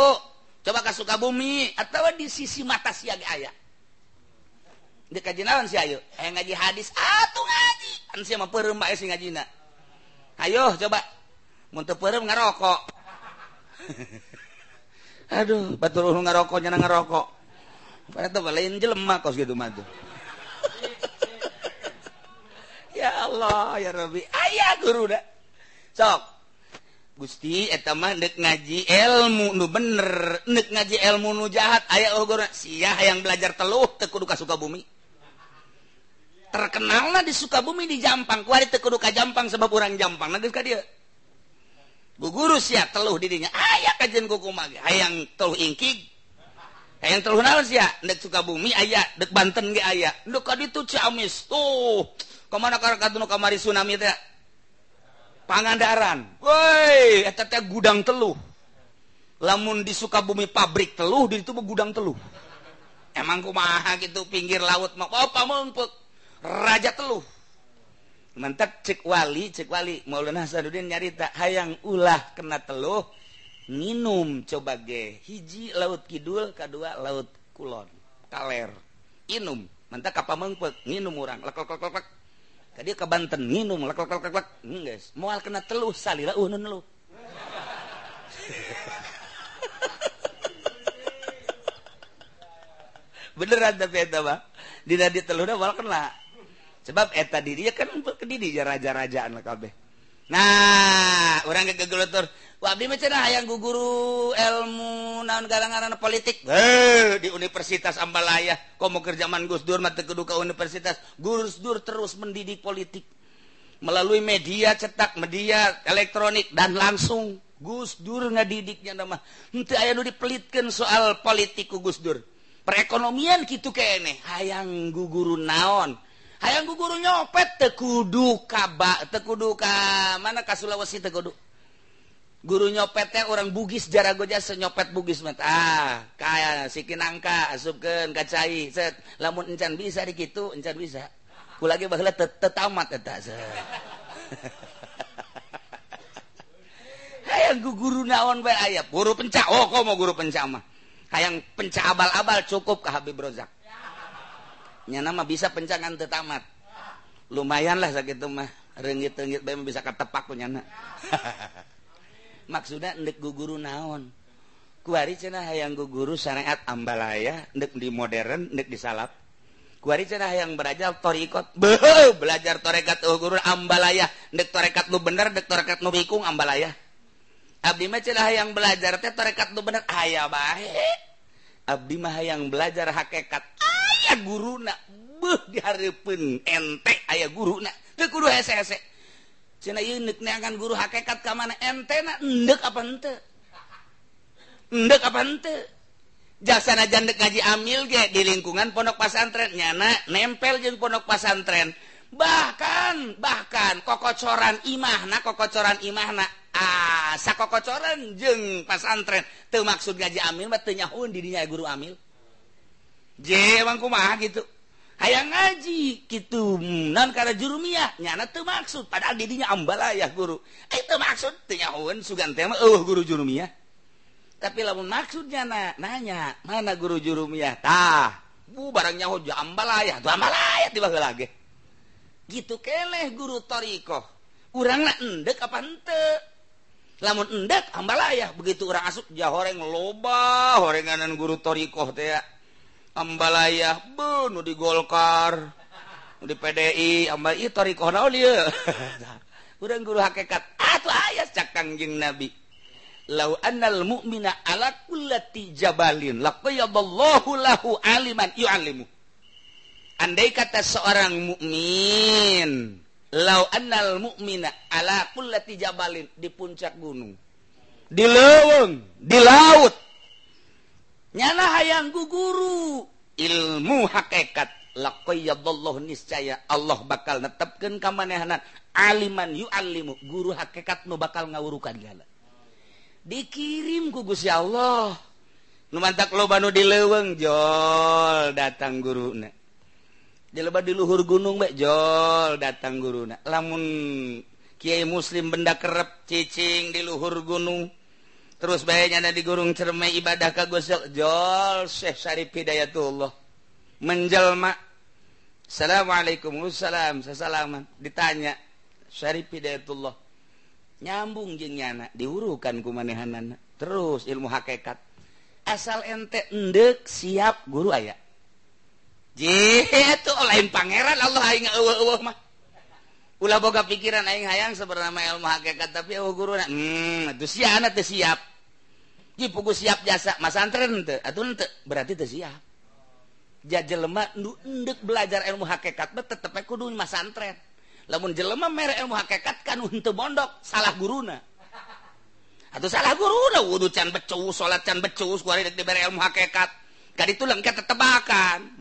coba ke Sukabumi atau di sisi mata siaga aya. Di kajian si ayo? Ayo ngaji hadis atau ngaji. Kan si mah perem bae ngajina ayo coba. Mun teu perem ngarokok. <laughs> Aduh batur urang ngarokok nyana ngarokok. Pada tuh lain jelema kos gitu mah tuh. <laughs> Ya Allah ya Rabbi. Ayah guru dah. Sok. Gusti etmah nek ngaji ilmu nu bener. Nek ngaji ilmu nu jahat aya si yang belajar teluh tekuduka Sukabumi. Terkenallah di Sukabumi di Jampang. Kuari tekuduka Jampang sebab orang Jampang ka dia guguru sia teluh didinya aya kajian kuku mage hayang teluh ingkig. Hayang teluh naon sia dek Sukabumi aya. Dek Banten ge aya. Dek ditu Ciamis. Tuh kemana karena nu kamari tsunami teh? Pangandaran. Woi. Gudang teluh. Lamun di Sukabumi pabrik teluh di itu gudang teluh. Emang kumaha gitu pinggir laut mau apa oh, mumpuk raja teluh. Mantap cek wali cek wali. Maulana Hasanuddin nyarita hayang ulah kena teluh minum coba ge hiji laut kidul kedua laut kulon. Kaler. Inum. Mantap kapamengpek minum orang lek lek lek. Tadi ke Banten minum lek lek lek lek guys moal kena teluh salira uh nun <laughs> beneran tapi eta mah dina di teluhna wal kena. Sebab eta diri kan ke diri raja-rajaan kabeh. Nah orang gegelutur yang guguru ilmu naon gara-garan politik. Eh di Universitas Ambalaya. Komo kerjaman Gus Dur mata keduka Universitas. Gus Dur terus mendidik politik. Melalui media cetak media elektronik dan langsung. Gus Dur ngadidiknya nama nanti ayah dipelitkan soal politik Gus Dur. Perekonomian gitu kene hayang guguru naon? Hayang guguru nyopet tekudu kaba tekudu ka mana ka Sulawesi tekudu guru nyopetnya orang Bugis jara goja senyopet Bugis mat ah kaya sikin angka asupkan kacai set. Lamun encan bisa di kitu encan bisa. Ku lagi baheula tetamat eta <laughs> hayang guru naon bae aya guru penca oh kok mau guru penca mah. Hayang penca abal-abal cukup ke Habib Rozak. Nyana mah bisa pencangan tetamat. Lumayan lah sakitu mah. Reungit-reungit bae bisa katepak nyana <laughs> maksudnya ndek guguru naon? Kuari cenah hayang guguru syariat ambalaya ndek di modern ndek di salap. Kuari cenah hayang belajar torikot. Beuh, belajar torekat euh guru ambalaya. Ndek torekat lu bener ndek torekat nu bikung ambalaya. Abdi mah cenah hayang belajar teh torekat nu bener. Aya bae. Abdi mah hayang belajar hakikat aya guruna. Beuh dihareupeun ente. Aya guruna. Teu kudu hese-hese. akan guru hakekat ka mana entenak apa ente endek apa ente jasana jandek ngaji amil ge di lingkungan pondok pasantren nyana nempel jeung pondok pasantren bahkan bahkan kokocoran imahna kokocoran imahna asa ah, kokocoran jeung pasantren teu maksud ngaji amil mah teu nyahun di dinya guru amil. Je emang kumaha gitu? aya ngaji gitu. Non karena jurumiah nyana tuh maksud. Padahal didinya ambalaya guru. Eh, Itu maksud? Tenyawan sugan tema oh guru jurumiah tapi lamun maksudnya na, nanya mana guru jurumiah tah bu barang nyaho ambalaya tuh ambalaya tiba lagi gitu keleh guru toriko urang na endek apa ente lamun endek ambalaya begitu orang asup jahoreng loba horenganan guru toriko teh ambalaya bunuh di Golkar di PDI amba itu rikono dia urang guru hakikat ah, atuh aya cak Nabi. Lau annal mu'mina ala kullati jabalin laqayyadallahu lahu aliman yu'allimu. Andai kata seorang mukmin lau annal mu'mina ala kullati jabalin di puncak gunung di leuweung di laut nyana hayang guguru ilmu hakekat lakoyallah niscaya Allah bakal netapkan kamanehanan aliman yu alimu guru hakekat nu bakal ngawurukan gala dikirim ku Gusti Allah. Nu mantak loba nu dileweng jol datang guruna. Di loba di luhur gunung bae jol datang guruna. Lamun kiai muslim benda kerep cicing di luhur gunung terus bayanya ada di gurung cermai ibadah ka gosok jol Syekh Syarif Hidayatullah. Menjelma. Assalamualaikum salam sesalaman. Ditanya Syarif Hidayatullah nyambung jeung nyana diurukan ku manehanana terus ilmu hakikat. Asal ente endek siap guru ayah Jih, itu lain pangeran Allah aing eueuh mah. Ulah boga pikiran aing hayang sebernama ilmu hakikat tapi oh guru hmm, itu si anak teh siap. Ji pugu siap jasa mas antren teh atuh teu berarti teh siap. Ja jelema nu endek belajar ilmu hakikat mah tetep kudu mas antren. Lamun jelema mere ilmu hakikat kan henteu mondok salah guruna. Atau salah guruna wudu can becus salat can becus kuari dek dibere ilmu hakikat. Kadi ditu lengket tetebakan.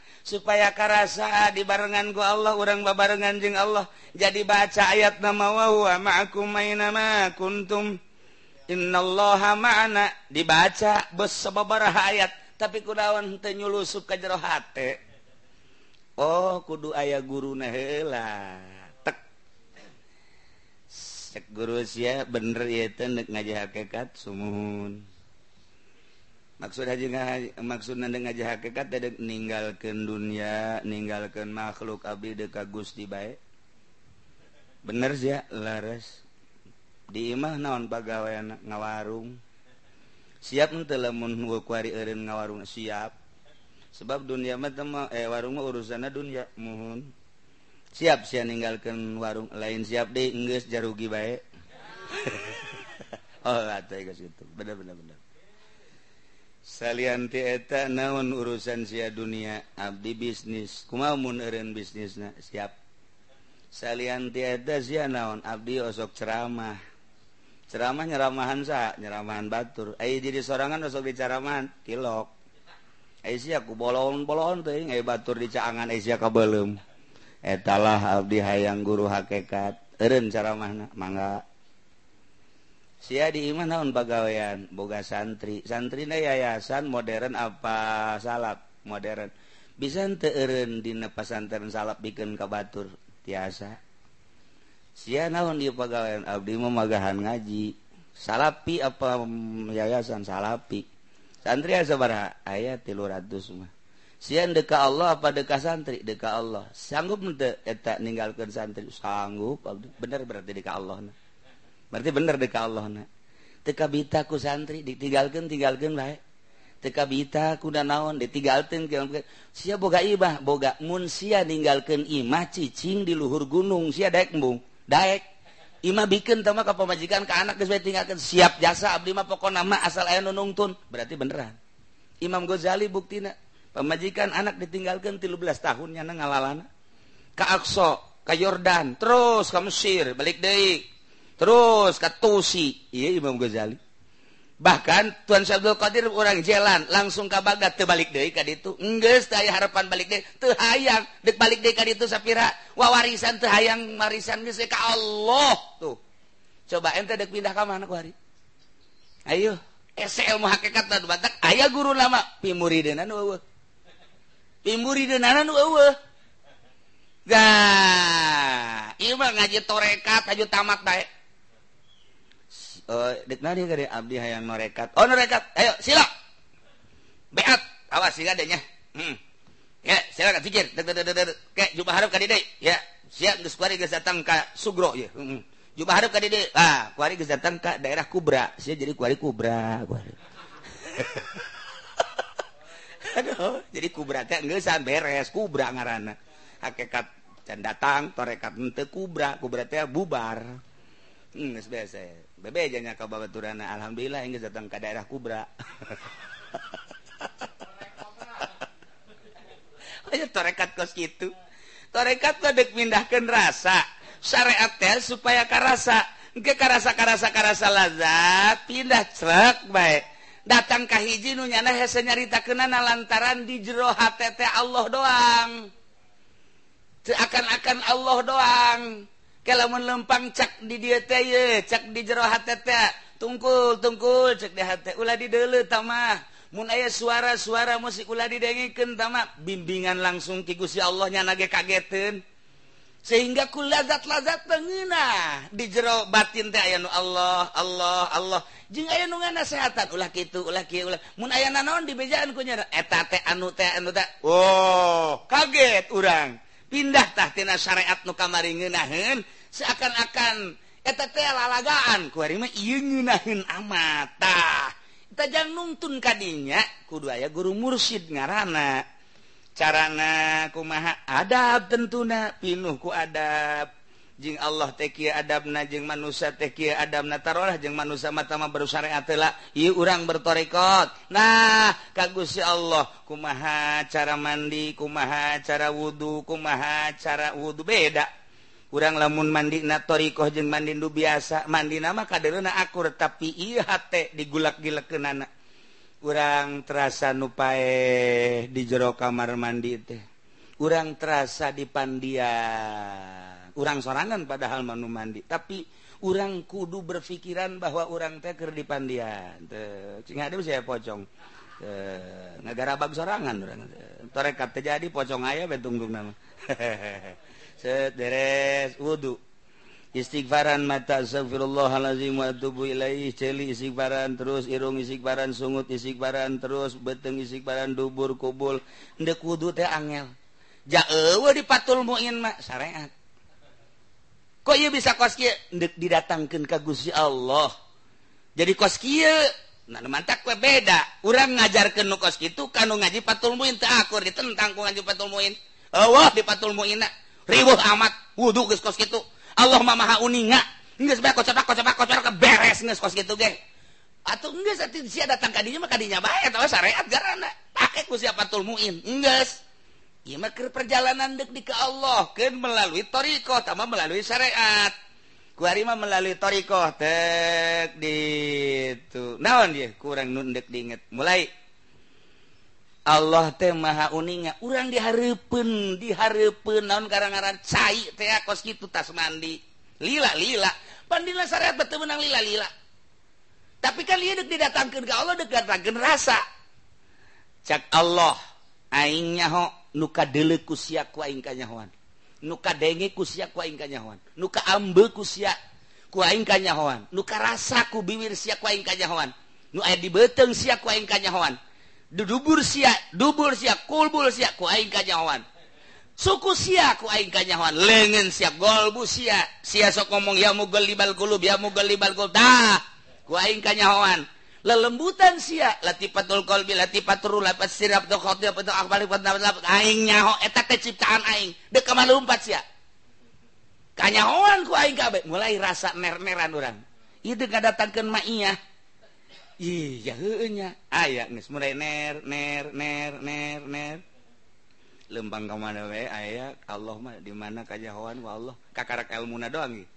supaya karasa dibarenngan gua Allah orang babarengan jeng Allah. Jadi baca ayat nama wawa ma'akum mainama kuntum. Innallaha ma'ana. Dibaca bos sababaraha ayat. Tapi kudawan teu nyulusup ka jero hate? Oh kudu aya guruna heula tek. Cek guru sia bener ieu teh ngaji ngajih hakikat sumun. maksud maksud hakikat meninggalkan dunia meninggalkan makhluk Abi deka Gusti baik bener sih ya laras imah naon pegawai ngawarung siap telemun ngawarung siap. Sebab dunia mata eh warung mah urusanna dunia mohon siap sih ninggalkan warung lain siap deh Inggris jarugi baik <laughs> oh bener-bener saliantieta naon urusan sia dunia? Abdi bisnis. Kumamun Eren bisnis na siap. Saliantieta sia naon? Abdi osok ceramah. Ceramah nyeramahan sa nyeramahan batur. Ayo jadi sorangan osok dicaramahan tilok. Ayo sia ku bolon-bolon teuing batur dicaangan Asia sia kabeuleum etalah abdi hayang guru hakikat Eren ceramahna? Mangga. sia diiman naon pegawaian boga santri. Santri na yayasan modern apa salap modern. Bisa teeren dina pesantren salap bikin kabatur tiasa. Sia naon di pegawaian abdi memagahan ngaji. Salapi apa yayasan? Salapi. Santri asa baraha aya 300 mah. Sian deka Allah apa deka santri? Deka Allah. Sanggup ente eta ninggalkeun santri? Sanggup abdi. Bener berarti deka Allah nah. berarti bener deka Allah tekabita ku santri ditinggalkan tinggalkan baik. Tekabita kuda naon ditinggalkan sia boga ibah boga mun sia ninggalkan imah cicing di luhur gunung sia daek embung daek. Imah bikin sama ke pemajikan ke anak sesuai tinggalkan. Siap jasa abdi mah pokok nama asal ayah nungtun. Berarti beneran. Imam Ghazali buktina pemajikan anak ditinggalkan 13 tahunnya ngalalana ke Aqsa ke Yordan terus ke Mesir balik deui. Terus katusi iya Imam Ghazali. Bahkan Tuan Syabdul Qadir orang jalan langsung ke Baghdad terbalik deh ka ditu. Enggeus teu harapan balik deh. Teu hayang dek balik deh ka ditu sapira wawarisan teu hayang marisan geus ka Allah. Tuh. Coba ente dek pindah ka mana hari ayo. Ese ilmu hakikat dan batak. Aya guru lama. Pimurideuna nu eueuh pimurideuna nu eueuh Gah, ieu mah ngaji torekat aju tamat bae Oh, dek nadi kade abdi hayang norekat. Oh norekat, ayo sila. Beat, awas sih adanya. Hmm. Ya, silakan pikir. Kayak jubah harap kade deh. Ya, siap geus kuari geus datang ka Sugro ya. Hmm. Jubah harap kade deh. Ah, kuari geus datang daerah Kubra. Sia jadi kuari Kubra, kuari. <laughs> Aduh, jadi Kubra teh geus beres, Kubra ngaranna. Hakikat can datang torekat henteu Kubra, Kubra teh bubar. Hmm, biasa ya. bebejanya ka Baturana Alhamdulillah Inggris datang ke daerah Kubra. <laughs> Ayo torekat kos gitu torekat dek pindahkan rasa. Syariat teh supaya karasa. Ke karasa karasa karasa lazat pindah cerak baik datang ke hiji nu nyana hese nyarita kenana lantaran di jero hati Allah doang. Akan-akan Allah doang. kalamun lempang cak di dia teye cak di jero hatete tungkul tungkul cek di hati. Ulah di dulu tamah mun aya suara-suara musik ulah didengikeun tamah bimbingan langsung ki Gusti Allah nya nage kageteun sehingga ku lazat-lazat pengenah di jero batin teh aya nu Allah Allah Allah. Jeung aya nu ngasehatan ulah kitu ulah kieu ulah. Mun aya nanaon di bejaan ku nya eta teh anu teh anu teh. Oh kaget urang. pindah tahtina syariat nu kamari ngeunaheun seakan-akan eta teh lalagaan. Ku ari mah ieu ngeunaheun amatah tajang ka kanya kudu aya guru mursyid ngaranna carana kumaha adab tentuna pinuhku adab. Jing Allah teki adabna jeung manusia teki adabna tarolah jeung manusia matama bersyariat telah ieu urang bertorekot nah ka Gusti Allah kumaha cara mandi kumaha cara wudu kumaha cara wudu beda. Urang lamun mandi na torikoh jeung mandi nu biasa mandi nama kadeuna akur tapi ieu hate digulak-gilekeunana urang terasa nupae di jero kamar mandi teh. Urang terasa di pandian urang sorangan padahal manu mandi. Tapi urang kudu berpikiran bahwa urang teker di pandian saya pocong. Negara bag sorangan torekat terjadi pocong ayah betunggung nama <laughs> sederes wudhu istighfaran mata astagfirullahalazim wa atubu ilaih. Celi istighfaran terus irung istighfaran sungut istighfaran terus beteng istighfaran dubur kubul. Ndek kudu teh angel. Jaeueuh dipatul muin mak syariat kok ia bisa koski didatangkan ke Gusti Allah. Jadi koski nah, mantak kue beda. Orang ngajar nu koski itu kan ngaji patul muin akur ditentang ku ngaji patul muin. Nah. Allah nah. di patul muin riwuh amat wudhu gus koski itu Allah mamaha uninga nggak sebab kocok kocok ke beres nggak koski itu geng atau enggak satu dia datang kadinya mah kadinya baik atau syariat garana. Pakai ku siapa tulmuin enggak Imakir perjalanan dekdi ke Allah ke melalui thorioh sama melalui syariat. Kuarima melalui thorioh tek itu naon dia? Kurang nundek diinget. Mulai. Allah teh maha uninga urang diharepun diharepun naon karangaran? Cai teh kos gitu tas mandi. Lila lila. Pandina syariat betul menang lila lila. Tapi kan dia dek didatangkan ke Allah dek datangkan rasa. Cak Allah aingnya ho nuka dele kusia kuaing kanyahoan. Nuka denge kusia kuaing kanyahoan. Nuka ambe kusia kuaing kanyahoan. Nuka rasa ku biwir sia kuaing kanyahoan. Nu aya di dibeteng sia kuaing kanyahoan. Dudubur sia dubur sia kulbul sia kuaing kanyahoan. Suku sia kuaing kanyahoan. Leungeun sia golbu sia. Sia sok ngomong ya mugel libal kulub ya mugel libal kulub. Dah kuaing kanyahoan. lelembutan sia. Latifatul qalbi latifatul lapat sirab tu khotil petu akbalik petu aing nyaho eta teh ciptaan aing. Deuk ka malumpat sia. Kanyahoan ku aing kabe. Mulai rasa ner-neran urang. Ieu teu ngadatangkeun mah iya iya heueuh nya. Aya geus mulai ner ner ner ner ner. Lempang ka mana we aya Allah mah di mana kanyahoan wa Allah kakarak ilmuna doang ieu.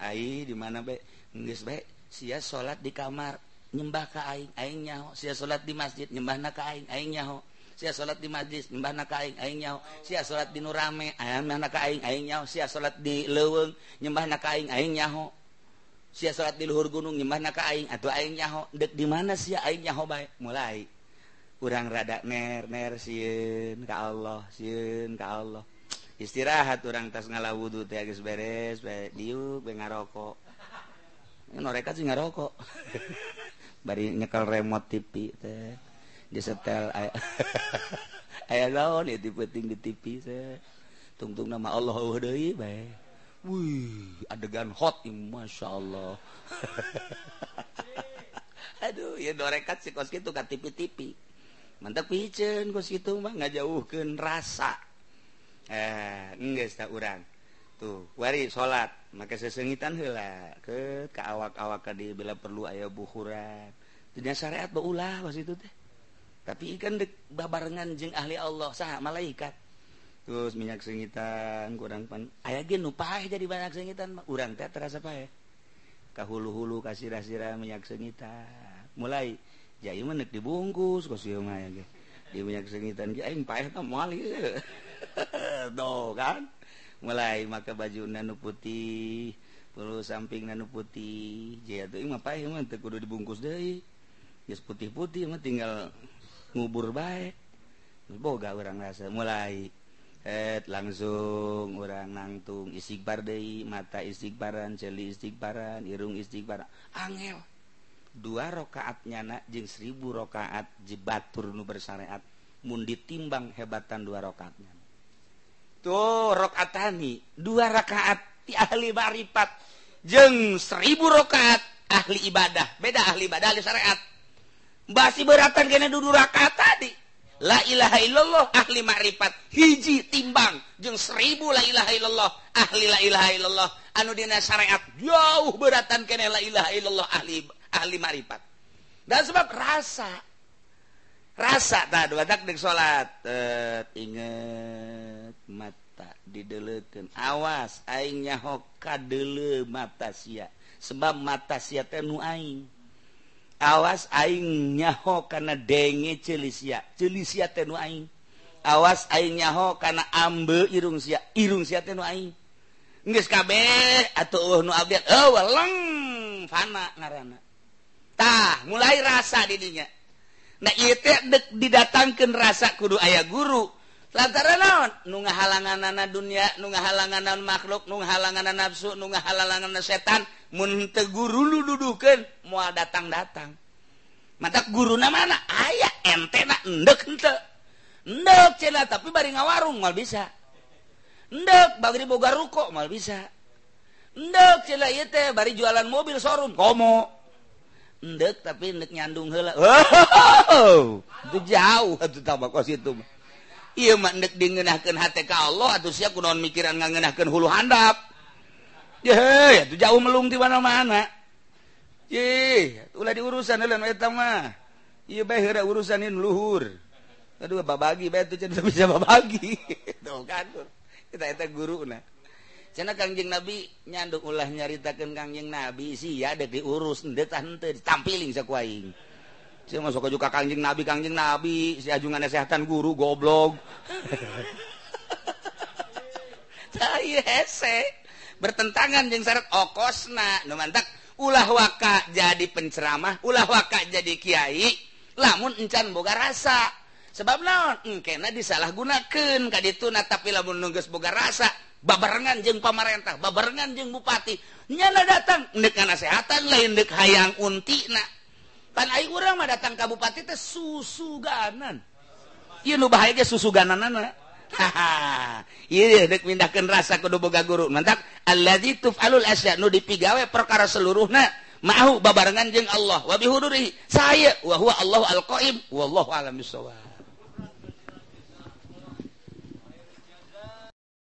Ai di mana be? Geus be sia salat di kamar. nyembah kaing nyaho. Sia salat di masjid nyembah na kaing nyaho. Sia salat di masjid nyembah na kaing nyaho. Sia salat di nurame ayam na kaing nyaho. Sia salat di leuweung nyembah na kaing nyaho. Sia salat di luhur gunung nyembah na kaing atau aingnyaho dek di mana sia aingnyaho bae? Mulai. Kurang rada ner ner sieun ka Allah sieun ka Allah. Istirahat orang tas ngala wudhu teh geus beres bae diuk bae ngarokok. Mereka sih ngarokok. <laughs> bari nyekel remote TV teh. Di setel aya <laughs> naon ya tipe ting di TV teh. Tungtung nama Allah deui bae. Wih adegan hot masya Allah. <laughs> Aduh ya dorekat si kos gitu ka tipi-tipi mantap piceun kos gitu mah ngajauhkeun rasa. Eh enggak sta urang. tuh wari salat maka sesengitan hela ke ke awak-awak tadi bila perlu ayo buhuran. Punya syariat baulah pas itu teh. Tapi ikan dek babarengan jeng ahli Allah sah malaikat. Terus minyak sengitan kurang pan. Ayah gen nupah jadi banyak sengitan urang teh terasa pae kahulu-hulu kasih rasira minyak sengitan. Mulai jadi menek dibungkus kosium ayah gini di minyak sengitan jadi pahit mali tuh kan? mulai maka baju nanu putih perlu samping nanu putih. Kudu dibungkus deui. Yes, putih-putih mah tinggal ngubur baik boga orang rasa. Mulai et langsung orang nangtung istighbar deui mata istighbaran celi istighbaran irung istighbar angel dua rakaatnya nyana jeng seribu rakaat jebatur nu bersyariat. Mundi timbang hebatan dua rakaatnya rakaatani. Dua rakaat di ahli baripat jeng seribu rakaat ahli ibadah. Beda ahli ibadah ahli syariat. Basi beratan kena duduk rakaat tadi. Lailaha illallah ahli ma'rifat. Hiji timbang. Jeung seribu la ilaha illallah ahli la ilaha illallah. Anu dina syariat. Jauh beratan kene la ilaha illallah ahli ahli ma'rifat. Dan sebab rasa rasa tak dua takdik salat uh, inget mata dideleken awas aingnya hoka dele mata sia. Sebab mata sia teh nu aing. Awas aing nyaho kana denge ceuli sia. Ceuli sia teh nu aing. Awas aing nyaho kana ambe irung sia. Irung sia teh nu aing. Geus kabeh atuh nu abdi eueuh leng fana ngaranna tah mulai rasa didinya. Nah, didatangkan rasa kudu ayah guru. Lantaran naon? Nunga halangan anak dunia nunga halanganan makhluk nu halanganan nafsu nunga halangan setan munte guru lu dudukan moal datang datang mata guru nama mana? Ayah ente nak endek ente endek cina tapi bari ngawarung mal bisa. Endek bari boga ruko mal bisa. Endek cina iya teh bari jualan mobil sorum komo. endek tapi endek nyandung heula. <laughs> Oh, itu jauh atuh tabak situ itu. Ieu mah endek dingeunahkeun hate ka Allah atuh sia kunaon mikiran ngangeunahkeun hulu handap. Ye, atuh jauh melung di mana-mana. Ye, ulah diurusan heula nu eta mah. Ieu bae heura urusan urusanin luhur. Aduh babagi bae atuh bisa babagi. <laughs> Tuh kan. Kita eta guru nah. cenah Kangjeng Nabi nyanduk ulah nyaritakan Kangjeng Nabi sih ya dek diurus detah hente ditampiling sekuaing saya masuk ke juga Kangjeng Nabi Kangjeng Nabi si ajungan kesehatan guru goblok. <laughs> Cai hese. Bertentangan jeung syarat okosna. Nu mantak ulah waka jadi penceramah ulah waka jadi kiai lamun encan boga rasa. Sebab naon? Engkena disalahgunakeun ka dituna tapi lamun nunggeus boga rasa. babarengan jeung pamarentah babarengan jeung bupati. Nyana datang dek nasehatan lain dek hayang unti pan tan aing urang mah datang kabupaten teh susuganan. Ieu nu bahaya ge susugananana. Iya, dek pindahkan rasa kudu boga guru. Mantap. Alladzi tuf'alul asya nu dipigawe perkara seluruhna. Mau babarengan jeung Allah. Wa bihudurihi. Saya wa huwa Allahu al-qaim. Wallahu alam bissawab.